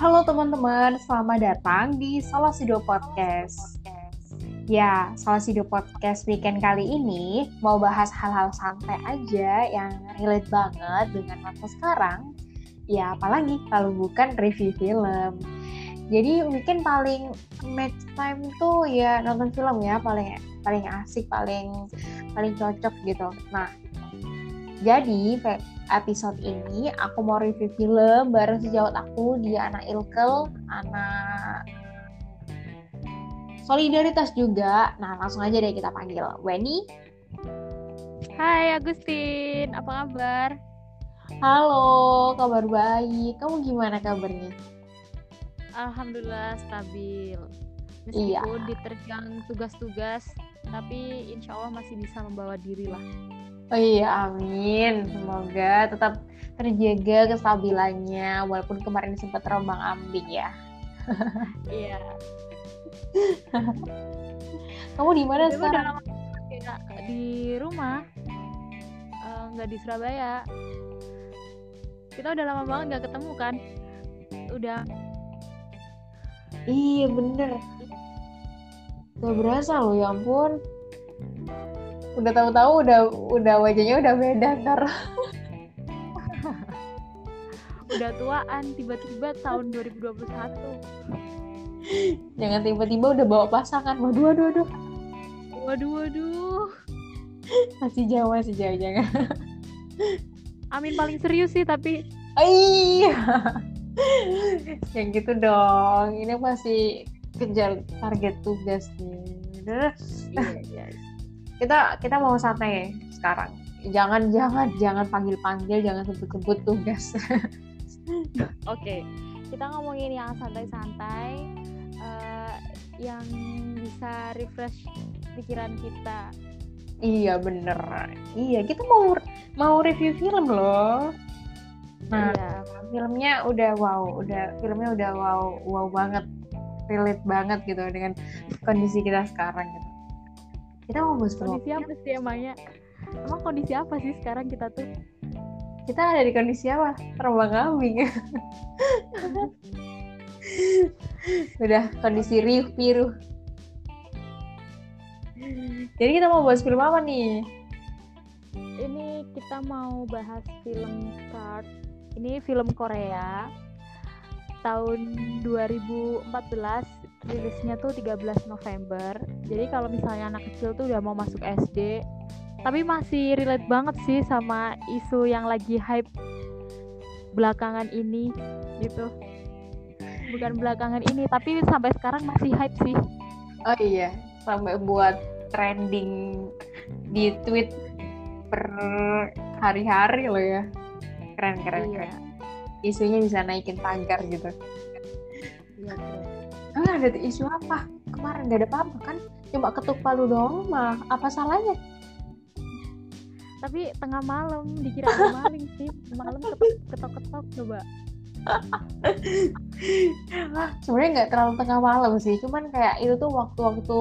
Halo teman-teman, selamat datang di Solasido Podcast. Ya, Solasido Podcast weekend kali ini mau bahas hal-hal santai aja yang relate banget dengan masa sekarang. Ya, apalagi kalau bukan review film. Jadi mungkin paling match time tuh ya nonton film ya, paling paling asik, paling paling cocok gitu. Nah, jadi episode ini aku mau review film bareng sejawat aku dia anak Ilkel, anak solidaritas juga. Nah langsung aja deh kita panggil Weni. Hai Agustin, apa kabar? Halo, kabar baik. Kamu gimana kabarnya? Alhamdulillah stabil. Iya. Meskipun diterjang tugas-tugas, tapi insya Allah masih bisa membawa diri lah. Oh iya, amin. Semoga tetap terjaga kestabilannya walaupun kemarin sempat terombang ambing ya. Iya. Kamu di mana udah sekarang? lama kayak di rumah, Eh, nggak di Surabaya. Kita udah lama banget nggak ketemu kan? Udah Iya bener. Gak berasa loh ya ampun. Udah tahu-tahu udah udah wajahnya udah beda ntar. udah tuaan tiba-tiba tahun 2021. Jangan tiba-tiba udah bawa pasangan. Waduh, waduh, waduh. Waduh waduh. Masih jauh, masih jauh, jangan. Amin paling serius sih tapi Iya. Yang gitu dong. Ini masih kejar target tugas nih. Udah, iya iya. Kita kita mau santai sekarang. Jangan jangan jangan panggil panggil, jangan sebut sebut tugas. Oke, kita ngomongin yang santai-santai, eh, yang bisa refresh pikiran kita. iya bener. Iya kita mau mau review film loh. Nah Iya, filmnya udah wow, udah filmnya udah wow wow banget, relate banget gitu dengan kondisi kita sekarang gitu. Kita mau bahas kondisi apa sih emangnya? Emang kondisi apa sih sekarang kita tuh? kita ada di kondisi apa? Terbang kambing. Udah kondisi riuh piruh. Jadi kita mau bahas film apa nih? Ini kita mau bahas film Card. Ini film Korea tahun 2014 rilisnya tuh 13 November. Jadi kalau misalnya anak kecil tuh udah mau masuk SD, tapi masih relate banget sih sama isu yang lagi hype belakangan ini gitu. Bukan belakangan ini, tapi sampai sekarang masih hype sih. Oh iya, sampai buat trending di tweet per hari-hari loh ya. Keren keren Iya. keren. Isunya bisa naikin tagar gitu. Iya. Ah, ada isu apa? Kemarin gak ada apa-apa kan? Cuma ketuk palu doang mah. Apa salahnya? Tapi tengah malam dikira ada maling sih. Malam ketok- ketok-ketok coba. sebenarnya nggak terlalu tengah malam sih cuman kayak itu tuh waktu-waktu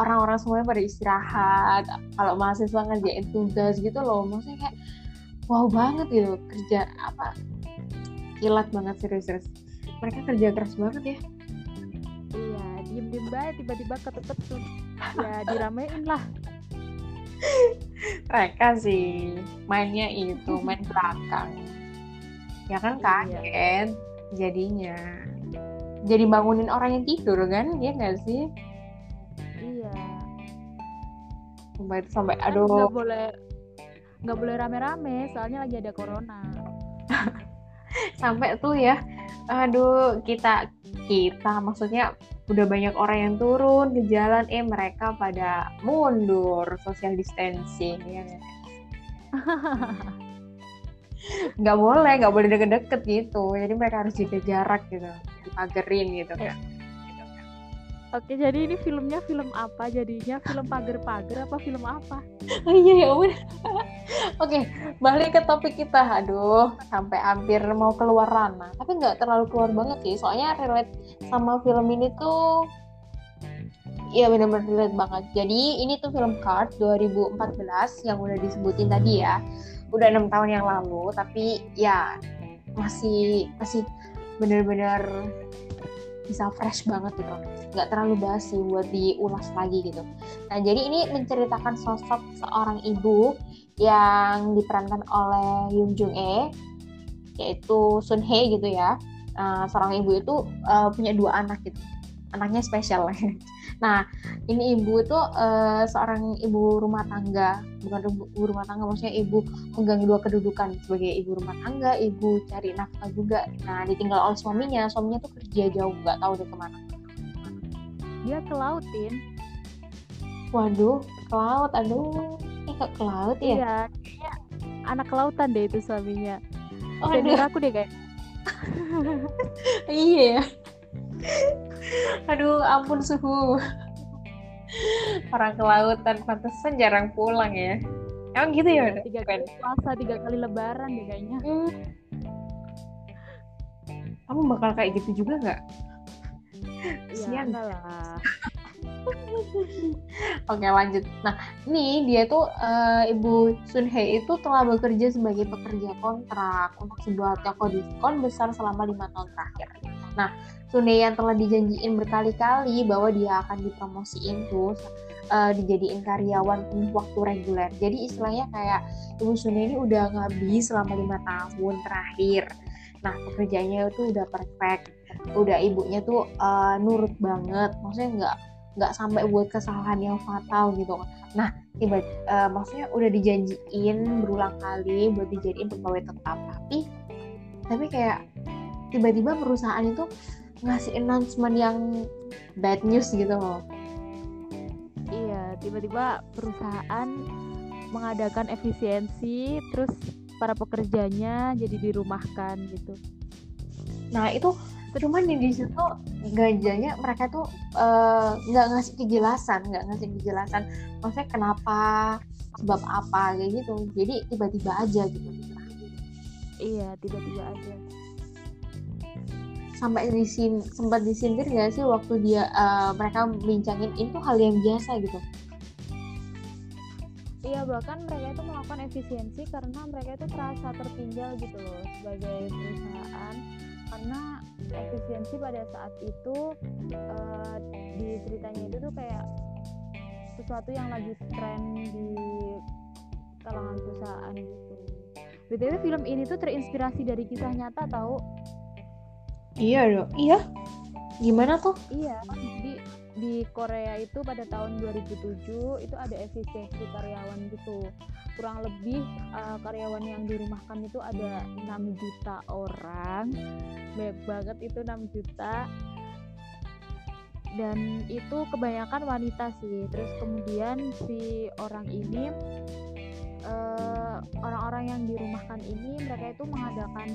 orang-orang semuanya pada istirahat kalau mahasiswa ngerjain tugas gitu loh maksudnya kayak wow banget gitu kerja apa kilat banget serius-serius mereka kerja keras banget ya baik tiba-tiba ketutup tuh. Ya diramein lah. mereka sih mainnya itu main belakang ya kan Iya. kaget jadinya jadi bangunin orang yang tidur kan ya nggak sih Iya. sampai sampai Kan aduh nggak boleh nggak boleh rame-rame soalnya lagi ada corona. sampai tuh ya aduh kita kita. Maksudnya udah banyak orang yang turun ke jalan eh mereka pada mundur. Social distancing ya nggak? boleh nggak boleh deket-deket gitu. Jadi mereka harus jaga jarak gitu dipagerin gitu kan Oke, jadi ini filmnya film apa? Jadinya film pagar-pagar apa film apa? oh iya ya udah oke balik ke topik kita aduh sampai hampir mau keluar ranah tapi nggak terlalu keluar banget sih soalnya relate sama film ini tuh Iya benar-benar relate banget. Jadi ini tuh film Card 2014 yang udah disebutin tadi ya. Udah enam tahun yang lalu, tapi ya masih masih bener-bener bisa fresh banget gitu. Nggak terlalu basi buat diulas lagi gitu. Nah jadi ini menceritakan sosok seorang ibu yang diperankan oleh Yoon Jung E yaitu Sun Hye gitu ya. Uh, seorang ibu itu uh, punya dua anak gitu. Anaknya spesial nah ini ibu itu uh, seorang ibu rumah tangga. Bukan ibu rumah tangga maksudnya ibu megang dua kedudukan sebagai ibu rumah tangga ibu cari nafkah juga. Nah ditinggal oleh suaminya suaminya tuh kerja jauh nggak tahu deh ke mana. Dia ke lautin waduh ke laut aduh. Eh ke, ke laut ya? Iya anak kelautan deh itu suaminya. Oh, aku deh kayak. Iya aduh ampun suhu. Orang kelautan pantesan jarang pulang ya. Emang gitu ya tiga kali puasa tiga kali lebaran deh kayaknya. Hmm. kamu bakal kayak gitu juga nggak? Ya, lah. Oke lanjut. Nah ini dia tuh uh, Ibu Sun Hye itu telah bekerja sebagai pekerja kontrak untuk sebuah toko diskon besar selama lima tahun terakhir. Nah Sun Hye yang telah dijanjiin berkali-kali bahwa dia akan dipromosiin tuh uh, dijadiin karyawan penuh waktu reguler. Jadi istilahnya kayak Ibu Sun Hye ini udah ngabis selama lima tahun terakhir. Nah pekerjaannya itu udah perfect, udah ibunya tuh uh, nurut banget, maksudnya nggak nggak sampai buat kesalahan yang fatal gitu nah tiba uh, maksudnya udah dijanjiin berulang kali buat dijadiin pegawai tetap tapi tapi kayak tiba-tiba perusahaan itu ngasih announcement yang bad news gitu loh. Iya tiba-tiba perusahaan mengadakan efisiensi terus para pekerjanya jadi dirumahkan gitu. Nah itu cuman di situ gajahnya mereka tuh eh, nggak uh, ngasih kejelasan nggak ngasih kejelasan maksudnya kenapa sebab apa kayak gitu. Jadi tiba-tiba aja gitu. Iya tiba-tiba aja sampai di sini sempat disindir gak sih waktu dia uh, mereka bincangin itu hal yang biasa gitu Iya bahkan mereka itu melakukan efisiensi karena mereka itu terasa tertinggal gitu loh sebagai perusahaan karena efisiensi pada saat itu uh, di ceritanya itu tuh kayak sesuatu yang lagi tren di kalangan perusahaan gitu. BTW film ini tuh terinspirasi dari kisah nyata tahu? Iya dong. Iya. Gimana tuh? Iya. Di di Korea itu pada tahun 2007 itu ada efisiensi karyawan gitu kurang lebih uh, karyawan yang dirumahkan itu ada 6 juta orang banyak banget itu 6 juta dan itu kebanyakan wanita sih terus kemudian si orang ini eh, orang-orang uh, yang dirumahkan ini mereka itu mengadakan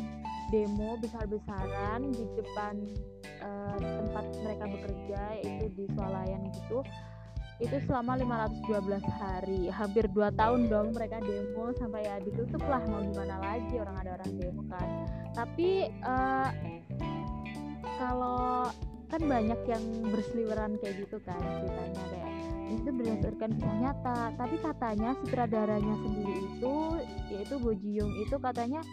demo besar-besaran di depan uh, tempat mereka bekerja yaitu di swalayan gitu itu selama 512 hari. Hampir 2 tahun dong mereka demo sampai ya ditutup lah mau gimana lagi orang ada orang demo kan. Tapi uh, kalau kan banyak yang berseliweran kayak gitu kan ceritanya kayak itu berdasarkan kisah nyata. Tapi katanya sutradaranya sendiri itu yaitu Bo Ji Young itu katanya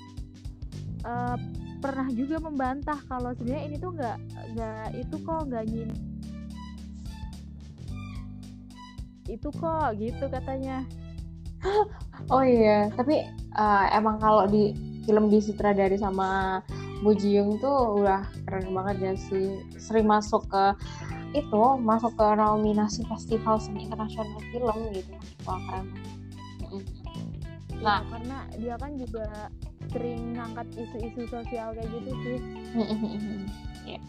uh, pernah juga membantah kalau sebenarnya ini tuh nggak nggak itu kok nggak nyin itu kok gitu katanya. Oh iya tapi uh, emang kalau di film disutradari sama Bu Jiung tuh udah keren banget ya sih. Sering masuk ke itu masuk ke nominasi festival seni internasional film gitu wah keren nah. ya, karena dia kan juga sering ngangkat isu-isu sosial kayak gitu sih. Ya.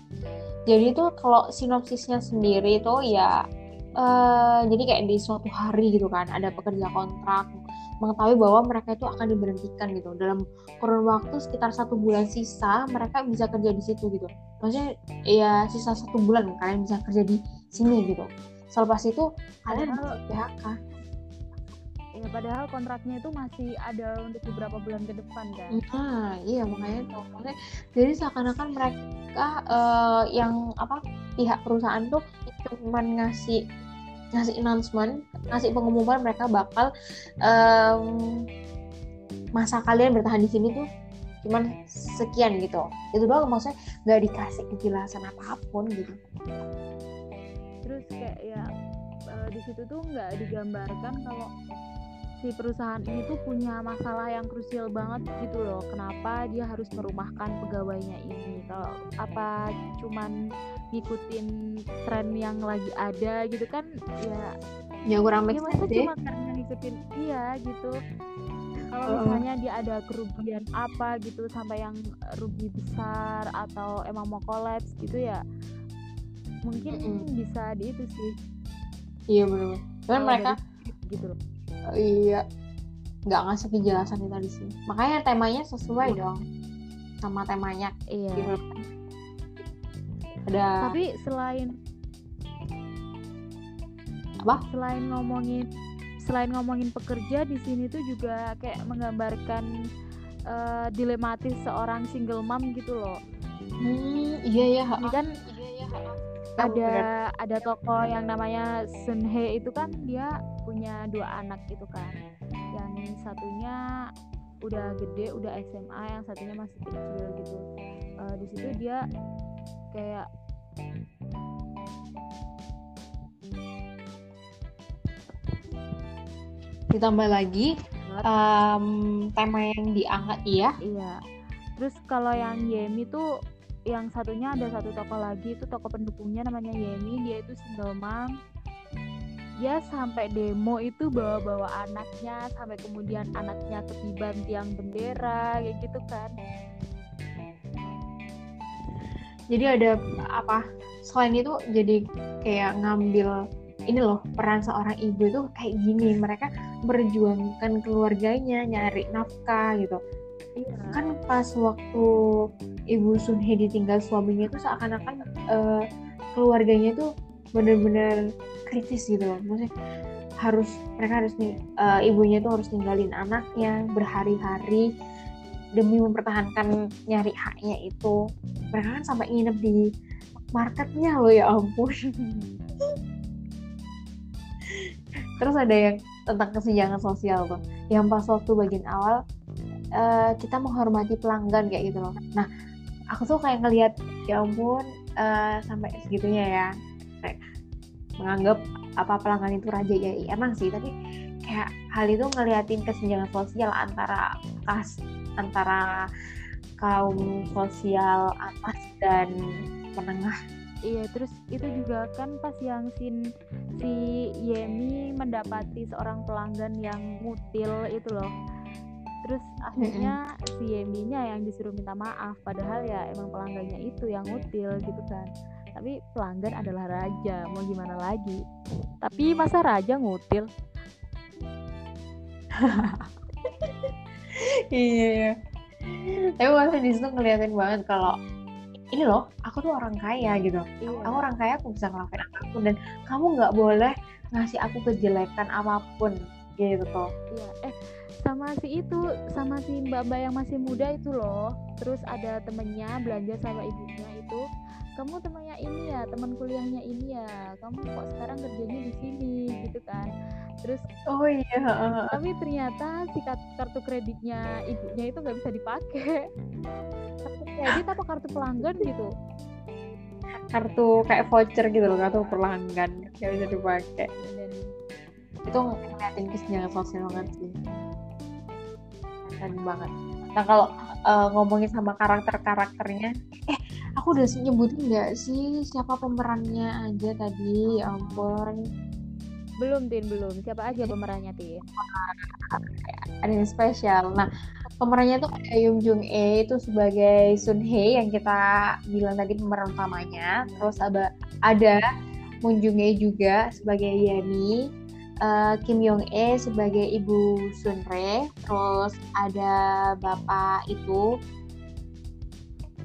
jadi tuh kalau sinopsisnya sendiri tuh ya uh, jadi kayak di suatu hari gitu kan ada pekerja kontrak mengetahui bahwa mereka itu akan diberhentikan gitu. Dalam kurun waktu sekitar satu bulan sisa mereka bisa kerja di situ gitu. Maksudnya ya sisa satu bulan kalian bisa kerja di sini gitu. Selepas itu kalian PHK ya padahal kontraknya itu masih ada untuk beberapa bulan ke depan kan? Nah iya makanya itu maksudnya jadi seakan-akan mereka uh, yang apa pihak perusahaan tuh cuma ngasih ngasih announcement ngasih pengumuman mereka bakal um, masa kalian bertahan di sini tuh cuman sekian gitu. Itu doang maksudnya nggak dikasih kejelasan apa pun gitu. Terus kayak ya uh, di situ tuh nggak digambarkan kalau si perusahaan ini tuh punya masalah yang krusial banget gitu loh. Kenapa dia harus merumahkan pegawainya ini? Kalau apa cuman ngikutin tren yang lagi ada gitu kan ya ya kurang make sense cuma karena ngikutin iya gitu. Kalau misalnya dia ada kerugian apa gitu sampai yang rugi besar atau emang mau kolaps gitu ya mungkin mm -hmm. bisa di itu sih. Iya benar kan mereka gitu loh iya. Nggak ngasih kejelasan itu tadi sih makanya temanya sesuai iya. dong sama temanya. Iya. Ada tapi selain apa? Selain ngomongin selain ngomongin pekerja di sini tuh juga kayak menggambarkan uh, dilematis seorang single mom gitu loh. Hmm iya ya ini kan iya, ya, ada ada tokoh yang namanya Sun Hye itu kan dia punya dua anak gitu kan. Yang satunya udah gede udah SMA yang satunya masih kecil gitu. Uh, di situ dia kayak ditambah lagi um, tema yang diangkat iya. Iya. Terus kalau yang Yemi tuh yang satunya ada satu tokoh lagi itu tokoh pendukungnya namanya Yemi dia itu single mom. Dia sampai demo itu bawa-bawa anaknya sampai kemudian anaknya ketiban tiang bendera kayak gitu kan. Jadi ada apa selain itu jadi kayak ngambil ini loh peran seorang ibu itu kayak gini. Mereka berjuangkan keluarganya nyari nafkah gitu Iya. kan pas waktu ibu Sunhe ditinggal suaminya itu seakan-akan uh, keluarganya itu benar-benar kritis gitu loh. Maksudnya harus mereka harus nih uh, ibunya itu harus ninggalin anaknya berhari-hari demi mempertahankan nyari haknya itu. Mereka kan sampai nginep di marketnya loh ya ampun. Terus ada yang tentang kesenjangan sosial tuh. Yang pas waktu bagian awal uh, kita menghormati pelanggan kayak gitu loh. Nah aku tuh kayak ngelihat ya ampun uh, sampai segitunya ya. Kayak menganggap apa pelanggan itu raja ya emang sih tapi kayak hal itu ngeliatin kesenjangan sosial antara kas antara kaum sosial atas dan menengah. Iya, terus itu juga kan pas yang sin si Yemi mendapati seorang pelanggan yang mutil itu loh terus akhirnya mm-hmm. si Yeminya yang disuruh minta maaf padahal ya emang pelanggannya itu yang ngutil gitu kan. Tapi pelanggan adalah raja mau gimana lagi? Tapi masa raja ngutil iya iya. Tapi masa di situ ngeliatin banget kalau ini loh aku tuh orang kaya gitu. Iya. aku orang kaya aku bisa ngelakuin apa pun dan kamu nggak boleh ngasih aku kejelekan apa pun gitu tuh. Iya eh sama si itu sama si mbak-mbak yang masih muda itu loh. Terus ada temennya belanja sama ibunya itu. Kamu temannya ini ya teman kuliahnya ini ya. Kamu kok sekarang kerjanya di sini gitu kan. Terus oh iya tapi ternyata si kartu kreditnya ibunya itu nggak bisa dipakai. Kartu kredit apa kartu pelanggan gitu? Kartu kayak voucher gitu loh kartu pelanggan nggak bisa dipakai. Dan, itu ngeliatin kesenjangan sosial banget sih keren banget. Nah kalau uh, ngomongin sama karakter karakternya eh aku udah nyebutin nggak sih siapa pemerannya aja tadi? Ya ampun. Belum tin belum. Siapa aja pemerannya tin? Ada yang spesial. Nah pemerannya tuh ada Yung Jung E itu sebagai Sun Hye yang kita bilang tadi pemeran utamanya. Terus ada ada Moon Jung E juga sebagai Yemi uh, Kim Yong E sebagai ibu Sunre, terus ada bapak itu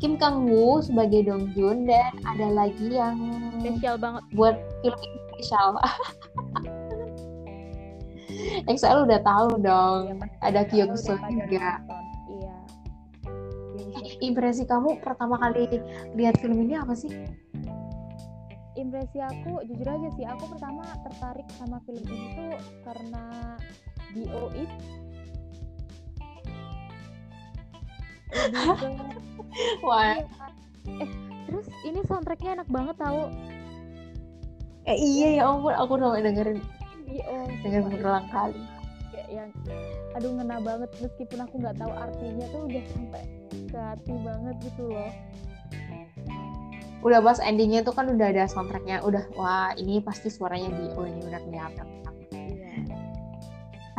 Kim Kang Woo sebagai Dong Jun dan ada lagi yang spesial banget buat film spesial. Excel udah tahu dong, ya, ada Kyung Soo juga. Iya. Impresi kamu pertama kali lihat film ini apa sih? Impresi aku jujur aja sih aku pertama tertarik sama film ini tuh karena Bo It wah. Iya, eh terus ini soundtracknya enak banget tahu eh iya ya ampun aku udah dengerin. Iya oh, dengerin berulang kali. Kayak yang aduh ngena banget meskipun aku nggak tahu artinya tuh udah sampai ke hati banget gitu loh udah pas endingnya tuh kan udah ada soundtracknya. Udah wah ini pasti suaranya Dio ini udah kelihatan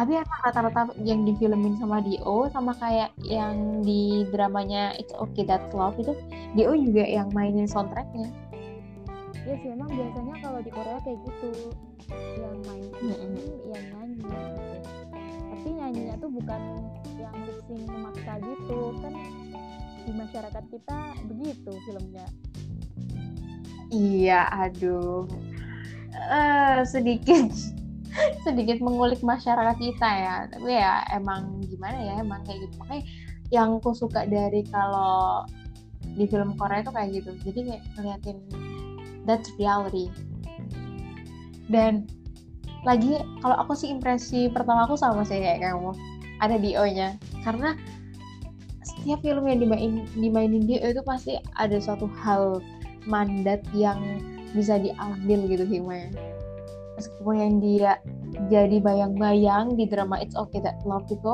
tapi emang rata-rata yang difilmin sama Dio sama kayak yang di dramanya It's Okay That's Love itu Dio juga yang mainin soundtracknya. Ya sih emang biasanya kalau di Korea kayak gitu. Yang main film yang nyanyi gitu. tapi nyanyinya tuh bukan yang lip memaksa gitu. Kan di masyarakat kita begitu filmnya iya aduh. Eh, sedikit sedikit mengulik masyarakat kita ya. Tapi ya emang gimana ya emang kayak gitu. Makanya yang aku suka dari kalau di film Korea itu kayak gitu. Jadi kayak ngeliatin that's reality. Dan lagi kalau aku sih impresi pertama aku sama sih kayak kamu. Ada Dio nya karena setiap film yang dimain dimainin Dio itu pasti ada suatu hal mandat yang bisa diambil gitu hikmahnya meskipun yang dia jadi bayang-bayang di drama It's Okay That Love itu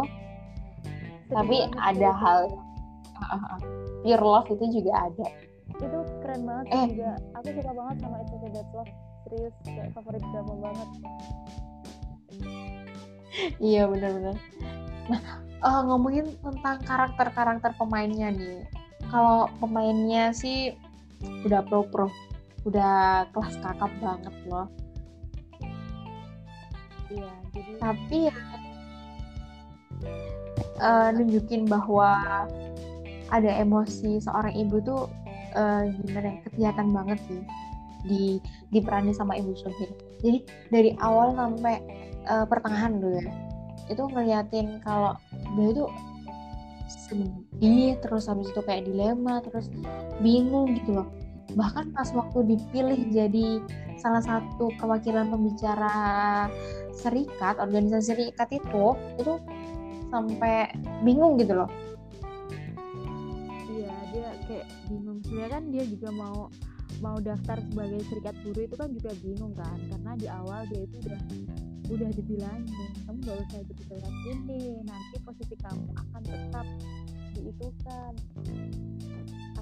tapi ada sih. hal pure love itu juga ada. Itu keren banget Eh. juga. Aku suka banget sama It's Okay That's Love. Serius kayak favorit drama banget. Iya benar-benar nah eh, ngomongin tentang karakter-karakter pemainnya nih. Kalau pemainnya sih udah pro-pro udah kelas kakap banget loh iya jadi tapi ya eh, nunjukin bahwa ada emosi seorang ibu tuh eh, gimana ya kelihatan banget sih di diperani sama ibu Sohir. Jadi dari awal sampai eh, pertengahan dulu ya itu ngeliatin kalau dia itu sedih terus habis itu kayak dilema terus bingung gitu loh. Bahkan pas waktu dipilih jadi salah satu kewakilan pembicara serikat organisasi serikat itu itu sampai bingung gitu loh. Iya dia kayak bingung. Sebenarnya kan dia juga mau mau daftar sebagai serikat buruh itu kan juga bingung kan. Karena di awal dia itu udah udah dibilangin kamu gak usah serikat ini nanti posisi kamu akan tetap diitukan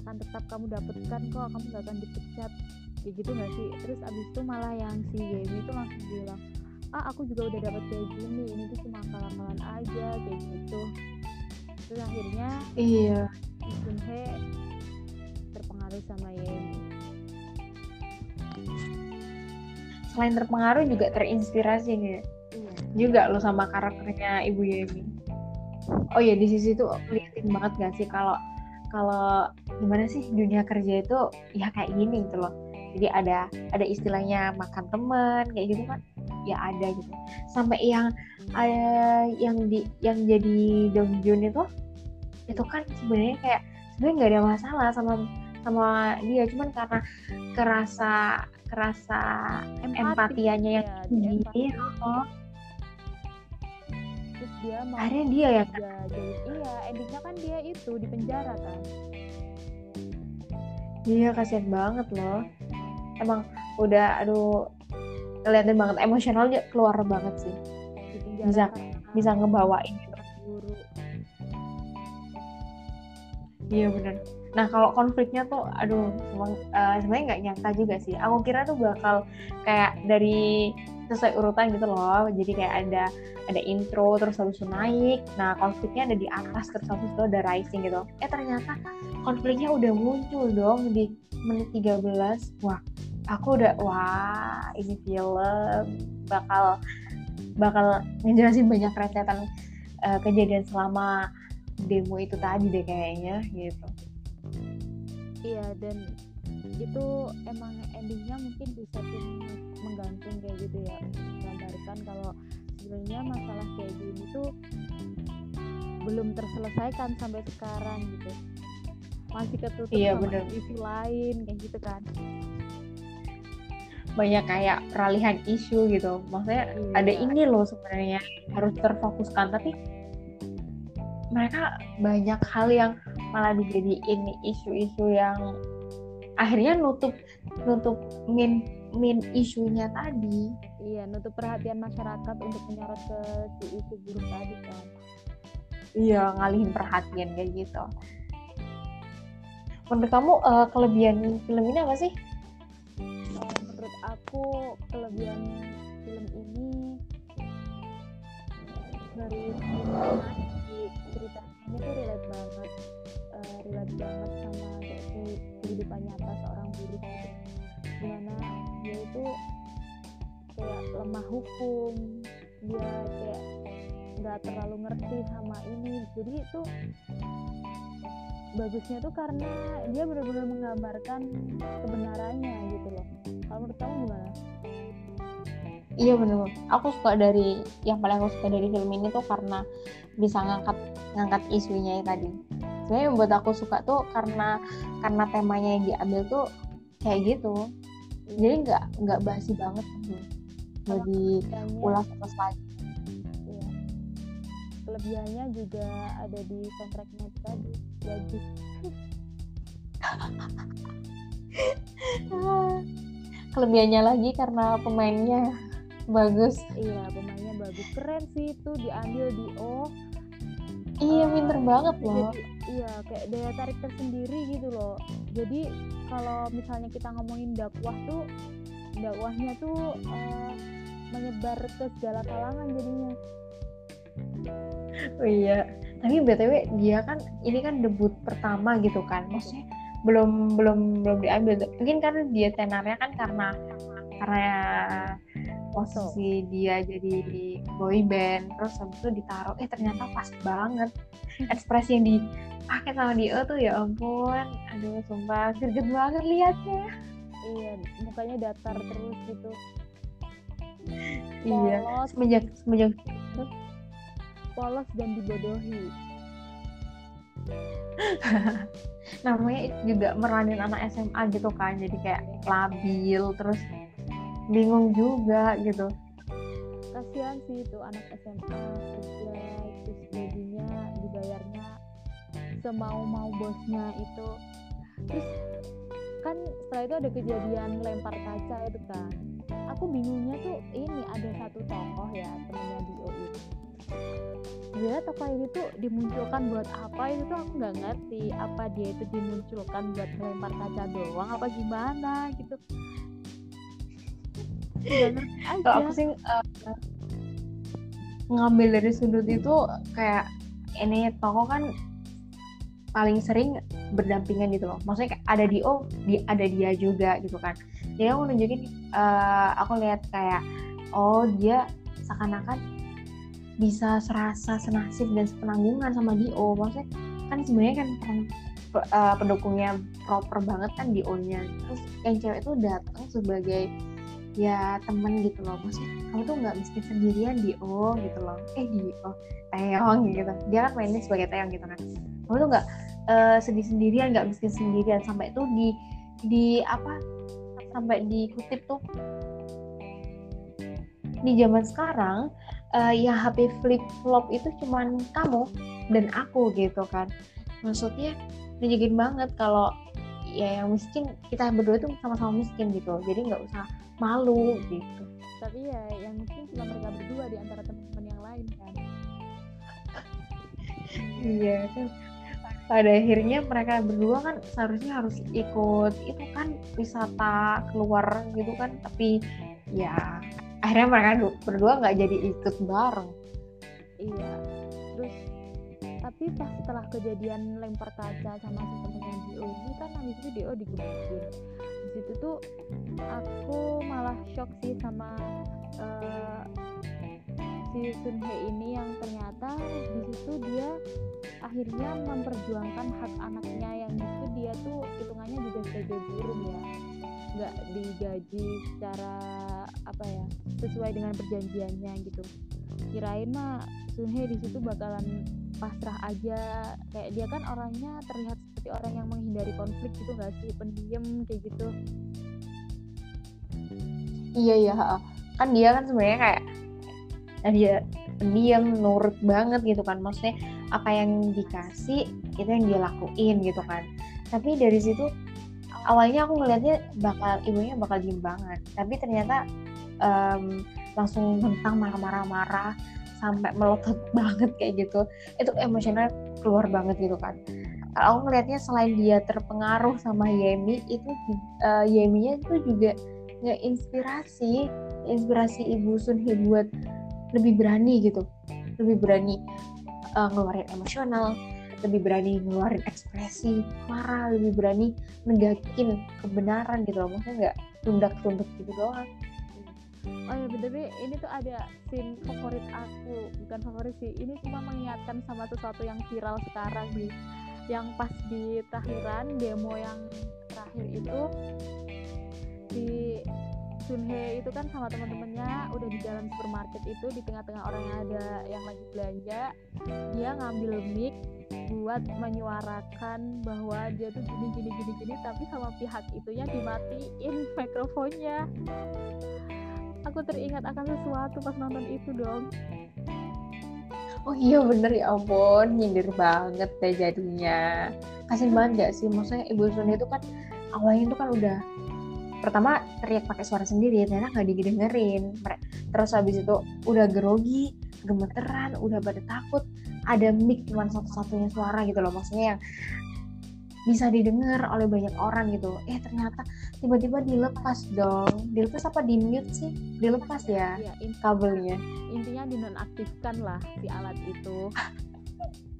akan tetap kamu dapatkan kok kamu gak akan dipecat. Kayak gitu gak sih? Terus abis itu malah yang si Yemi itu langsung bilang ah aku juga udah dapat kayak gini ini tuh cuma akal-akalan aja kayak gitu. Terus akhirnya iya. Jun He terpengaruh sama Yemi selain terpengaruh juga terinspirasi nih. Iya. Juga lo sama karakternya ibu Yemi. Oh ya di sisi itu kelihatan banget gak sih kalau kalau gimana sih dunia kerja itu ya kayak gini gitu loh. Jadi ada ada istilahnya makan teman kayak gitu kan. Ya ada gitu. Sampai yang ada yang di yang jadi Dongjun itu itu kan sebenarnya kayak sebenarnya nggak ada masalah sama sama dia. Cuman karena kerasa kerasa empatianya yang Iya, dia tinggi empati. oh, terus dia mau akhirnya dia ya kerja jadi iya endingnya kan dia itu di penjara kan Iya kasihan banget loh. Emang udah aduh kelihatan banget emosionalnya keluar banget sih. Bisa- karena Bisa ngebawain guru Iya bener. Nah kalau konfliknya tuh aduh emang eh, sebenarnya nggak nyangka juga sih. Aku kira tuh bakal kayak dari sesuai urutan gitu loh. Jadi kayak ada ada intro terus habis naik. Nah konfliknya ada di atas terus habis itu ada rising gitu. Eh ternyata konfliknya udah muncul dong di menit 13. Wah aku udah wah ini film bakal bakal ngejelasin banyak rentetan eh, kejadian selama demo itu tadi deh kayaknya gitu. Iya dan itu emang endingnya mungkin bisa menggantung kayak gitu ya menggambarkan kalau sebenarnya masalah kayak gini tuh belum terselesaikan sampai sekarang gitu masih ketutup Iya, sama bener. isu lain kayak gitu kan banyak kayak peralihan isu gitu maksudnya ada Iya. ini loh sebenarnya harus terfokuskan tapi mereka banyak hal yang malah dijadiin isu-isu yang akhirnya nutup nutup main main isunya tadi. Iya nutup perhatian masyarakat untuk menyorot ke si isu buruk tadi kan. Iya ngalihin perhatian kayak gitu. Menurut kamu uh, kelebihan film ini apa sih? Uh, menurut aku kelebihan film ini dari ceritanya ini tuh relate banget relate banget sama kayak kehidupan nyata seorang buruh gitu di mana dia itu kayak lemah hukum dia kayak nggak terlalu ngerti sama ini jadi itu bagusnya tuh karena dia benar-benar menggambarkan kebenarannya gitu loh kalau menurut kamu gimana? Iya benar. Aku suka dari yang paling aku suka dari film ini tuh karena bisa ngangkat ngangkat isunya ya tadi. Sebenarnya buat aku suka tuh karena karena temanya yang diambil tuh kayak gitu. Jadi nggak nggak basi banget gitu. Jadi ulas terus lagi. Iya. Kelebihannya juga ada di soundtracknya tadi bagus. Kelebihannya lagi karena pemainnya bagus. Iya, pemainnya bagus. Keren sih itu diambil di O. Iya, pinter banget loh. Jadi, iya, kayak daya tarik tersendiri gitu loh. Jadi kalau misalnya kita ngomongin dakwah tuh dakwahnya tuh uh, menyebar ke segala kalangan jadinya. Oh iya, tapi btw dia kan ini kan debut pertama gitu kan, maksudnya belum belum belum diambil. Mungkin karena dia tenarnya kan karena karena posisi dia jadi boy band terus habis itu ditaruh eh ternyata pas banget. Ekspresi yang dipakai sama dia tuh ya ampun aduh sumpah greget banget liatnya. Iya mukanya datar terus gitu. Iya semenjak semenjak polos dan dibodohi. Namanya itu juga meranin anak SMA gitu kan jadi kayak labil terus bingung juga gitu. Kasihan sih itu anak SMA kerja terus gajinya dibayarnya semau mau bosnya itu. Terus kan setelah itu ada kejadian lempar kaca itu kan. Aku bingungnya tuh ini ada satu tokoh ya temennya di OI dia tokoh ini tuh dimunculkan buat apa? Itu tuh aku nggak ngerti apa dia itu dimunculkan buat melempar kaca doang apa gimana gitu kalau aku sih uh, ngambil dari sudut itu kayak ini toko kan paling sering berdampingan gitu loh. Maksudnya kayak ada di oh di ada dia juga gitu kan. Jadi aku nunjukin uh, aku lihat kayak oh dia seakan-akan bisa serasa senasib dan sepenanggungan sama Dio maksudnya kan sebenarnya kan uh, pendukungnya proper banget kan Dio-nya terus yang cewek itu datang sebagai ya temen gitu loh. Maksudnya kamu tuh nggak miskin sendirian di oh gitu loh. Eh di oh Teong gitu. Dia kan mainnya sebagai Teong gitu kan. Kamu tuh nggak uh, sedih sendirian nggak miskin sendirian. Sampai itu di di apa sampai dikutip tuh di zaman sekarang uh, ya HP flip flop itu cuman kamu dan aku gitu kan. Maksudnya nunjukin banget kalau ya yang miskin kita berdua tuh sama-sama miskin gitu. Jadi nggak usah malu gitu. Tapi ya yang mungkin cuma mereka berdua di antara teman-teman yang lain kan? Iya kan. Pada akhirnya mereka berdua kan seharusnya harus ikut itu kan wisata keluar gitu kan tapi ya akhirnya mereka berdua nggak jadi ikut bareng. Iya tapi pas setelah kejadian lempar kaca sama si temennya Dio ini kan habis itu Dio digebukin situ tuh aku malah shock sih sama uh, si Sun Hye ini yang ternyata di situ dia akhirnya memperjuangkan hak anaknya yang itu dia tuh hitungannya juga sebagai burung ya. Nggak digaji secara apa ya sesuai dengan perjanjiannya gitu. Kirain mah Sun Hye di situ bakalan pasrah aja. Kayak dia kan orangnya terlihat seperti orang yang menghindari konflik gitu gak sih? Pendiam kayak gitu. Iya iya kan dia kan sebenarnya kayak nah dia pendiam nurut banget gitu kan. Maksudnya apa yang dikasih itu yang dia lakuin gitu kan. Tapi dari situ awalnya aku ngelihatnya bakal ibunya bakal diem banget. Tapi ternyata um, langsung tentang marah-marah-marah sampai melotot banget kayak gitu. Itu emosional keluar banget gitu kan. Kalau aku ngelihatnya selain dia terpengaruh sama Yemi itu uh, Yeminya itu juga nggak inspirasi ibu Sunhee buat lebih berani gitu. Lebih berani uh, ngeluarin emosional lebih berani ngeluarin ekspresi marah lebih berani negakin kebenaran gitu loh. Maksudnya nggak tundak-tunduk gitu doang Oh ya bener ini tuh ada scene favorit aku bukan favorit sih. Ini cuma mengingatkan sama sesuatu yang viral sekarang nih. Yang pas di terakhiran demo yang terakhir itu di Sunhe itu kan sama teman-temannya udah di dalam supermarket itu di tengah-tengah orang yang ada yang lagi belanja. Dia ngambil mic buat menyuarakan bahwa dia tuh gini gini gini gini tapi sama pihak itunya dimatiin mikrofonnya aku teringat akan sesuatu pas nonton itu dong. Oh iya bener ya ampun. Nyindir banget deh jadinya. Kasih banget gak sih? Maksudnya ibu Sunhe itu kan awalnya itu kan udah pertama teriak pakai suara sendiri ternyata nggak didengerin. Terus habis itu udah grogi gemeteran udah pada takut. Ada mic cuma satu-satunya suara gitu loh. Maksudnya yang bisa didengar oleh banyak orang gitu. Eh ternyata tiba-tiba dilepas dong. Dilepas apa? Di mute sih? Dilepas ya, ya kabelnya. Intinya dinonaktifkan lah si alat itu.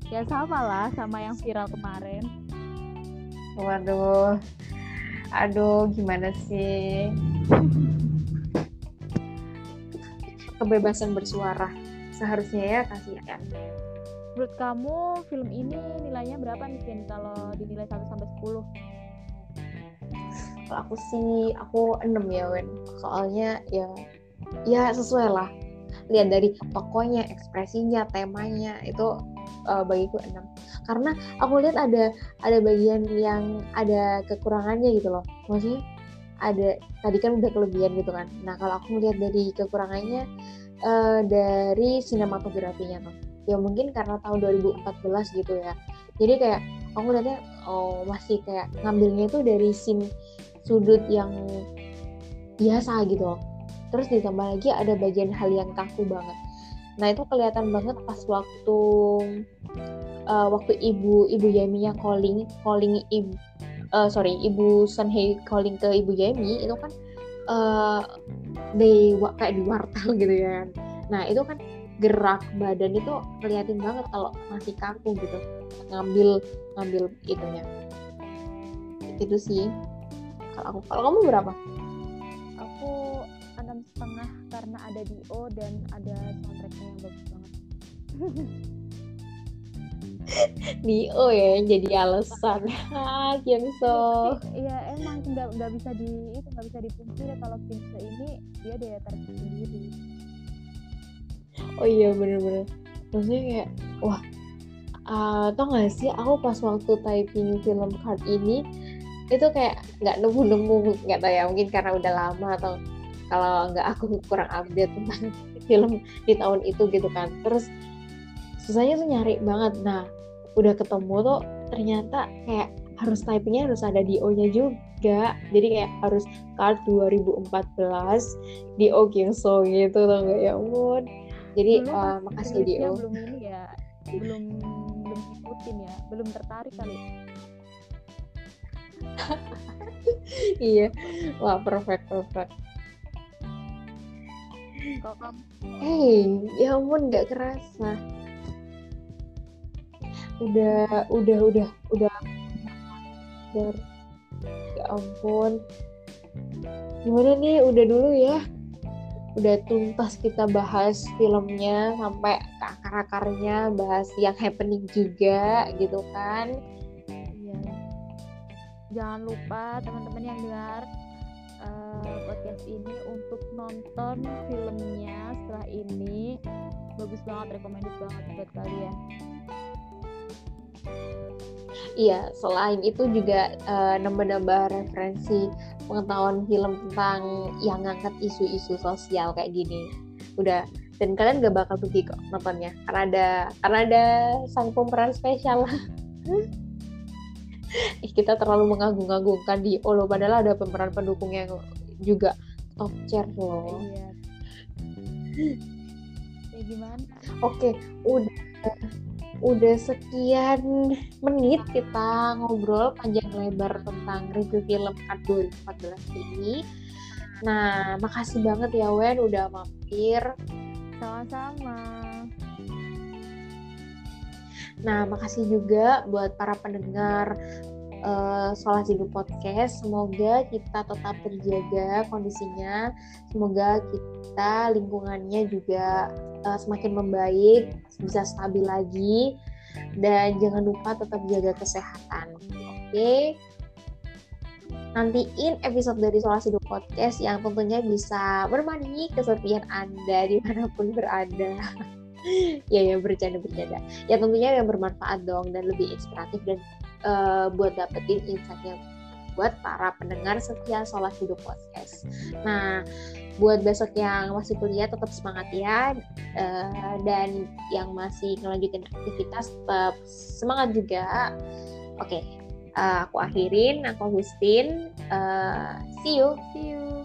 Ya sama lah sama yang viral kemarin. Waduh. Aduh gimana sih? Kebebasan bersuara. Seharusnya ya kasihan menurut kamu film ini nilainya berapa nih Ken kalau dinilai 1 sampai 10 kalau aku sih aku 6 ya Wen. Soalnya ya ya sesuai lah. Lihat dari tokonya ekspresinya temanya itu uh, bagiku 6 karena aku lihat ada ada bagian yang ada kekurangannya gitu loh. Maksudnya ada tadi kan udah kelebihan gitu kan. Nah kalau aku melihat dari kekurangannya uh, dari sinematografinya tuh ya mungkin karena tahun 2014 gitu ya. Jadi kayak aku lihatnya oh masih kayak ngambilnya itu dari scene sudut yang biasa gitu. Terus ditambah lagi ada bagian hal yang kaku banget. Nah itu kelihatan banget pas waktu uh, waktu ibu ibu Yeminya calling calling ibu uh, sorry ibu Sunhei calling ke ibu Yemi itu kan uh, di kayak di wartel gitu ya. Nah itu kan gerak badan itu kelihatan banget kalau masih kaku gitu. Ngambil ngambil itunya. Itu sih. Kalau aku kalau kamu berapa? Enam setengah karena ada Dio dan ada soundtracknya yang bagus banget. Dio ya yang jadi alasan. Ah Kimso iya emang nggak nggak bisa di itu nggak bisa dipungkiri kalau Kimso ini dia daya tarik sendiri oh iya bener-bener maksudnya kayak wah uh, tau gak sih aku pas waktu typing film card ini itu kayak nggak nemu-nemu nggak tahu ya mungkin karena udah lama atau kalau nggak aku kurang update tentang film di tahun itu gitu kan. Terus susahnya tuh nyari banget. Nah udah ketemu tuh ternyata kayak harus typingnya harus ada di O-nya juga. Jadi kayak harus card 2014 di O So gitu tuh nggak ya ampun jadi uh, makasih di O belum ini ya belum belum ikutin ya belum tertarik kali. Iya. Wah perfect perfect. Kamu? Hey ya ampun nggak kerasa. Udah udah udah udah. Ya ampun. Gimana nih? Udah dulu ya udah tuntas kita bahas filmnya sampai ke akar-akarnya bahas yang happening juga gitu kan. Iya. Jangan lupa teman-teman yang dengar uh, podcast ini untuk nonton filmnya setelah ini. Bagus banget recommended banget buat kalian Iya, selain itu juga uh, nambah-nambah referensi pengetahuan film tentang yang ngangkat isu-isu sosial kayak gini. Udah dan kalian gak bakal pergi kok nontonnya karena ada karena ada sang pemeran spesial. Eh, kita terlalu mengagung-agungkan di Olo padahal ada pemeran pendukung yang juga top chair loh. Iya. Ya gimana? Oke udah udah sekian menit kita ngobrol panjang lebar tentang review film Cut 2014 ini. Nah makasih banget ya Wen udah mampir. Sama-sama. Nah, makasih juga buat para pendengar uh, Solas Hidup Podcast. Semoga kita tetap terjaga kondisinya. Semoga kita lingkungannya juga uh, semakin membaik, bisa stabil lagi. Dan jangan lupa tetap jaga kesehatan. Oke. Okay? Nantiin episode dari Solas Hidup Podcast yang tentunya bisa bermani kesepian Anda di mana pun berada. ya ya bercanda bercanda ya tentunya yang bermanfaat dong dan lebih inspiratif dan uh, buat dapetin insightnya buat para pendengar setia Solat Hidup Podcast. Nah, buat besok yang masih kuliah tetap semangat ya uh, dan yang masih ngelanjutin aktivitas tetap semangat juga. Oke, okay, uh, aku akhirin, aku Agustin. Uh, see you. See you.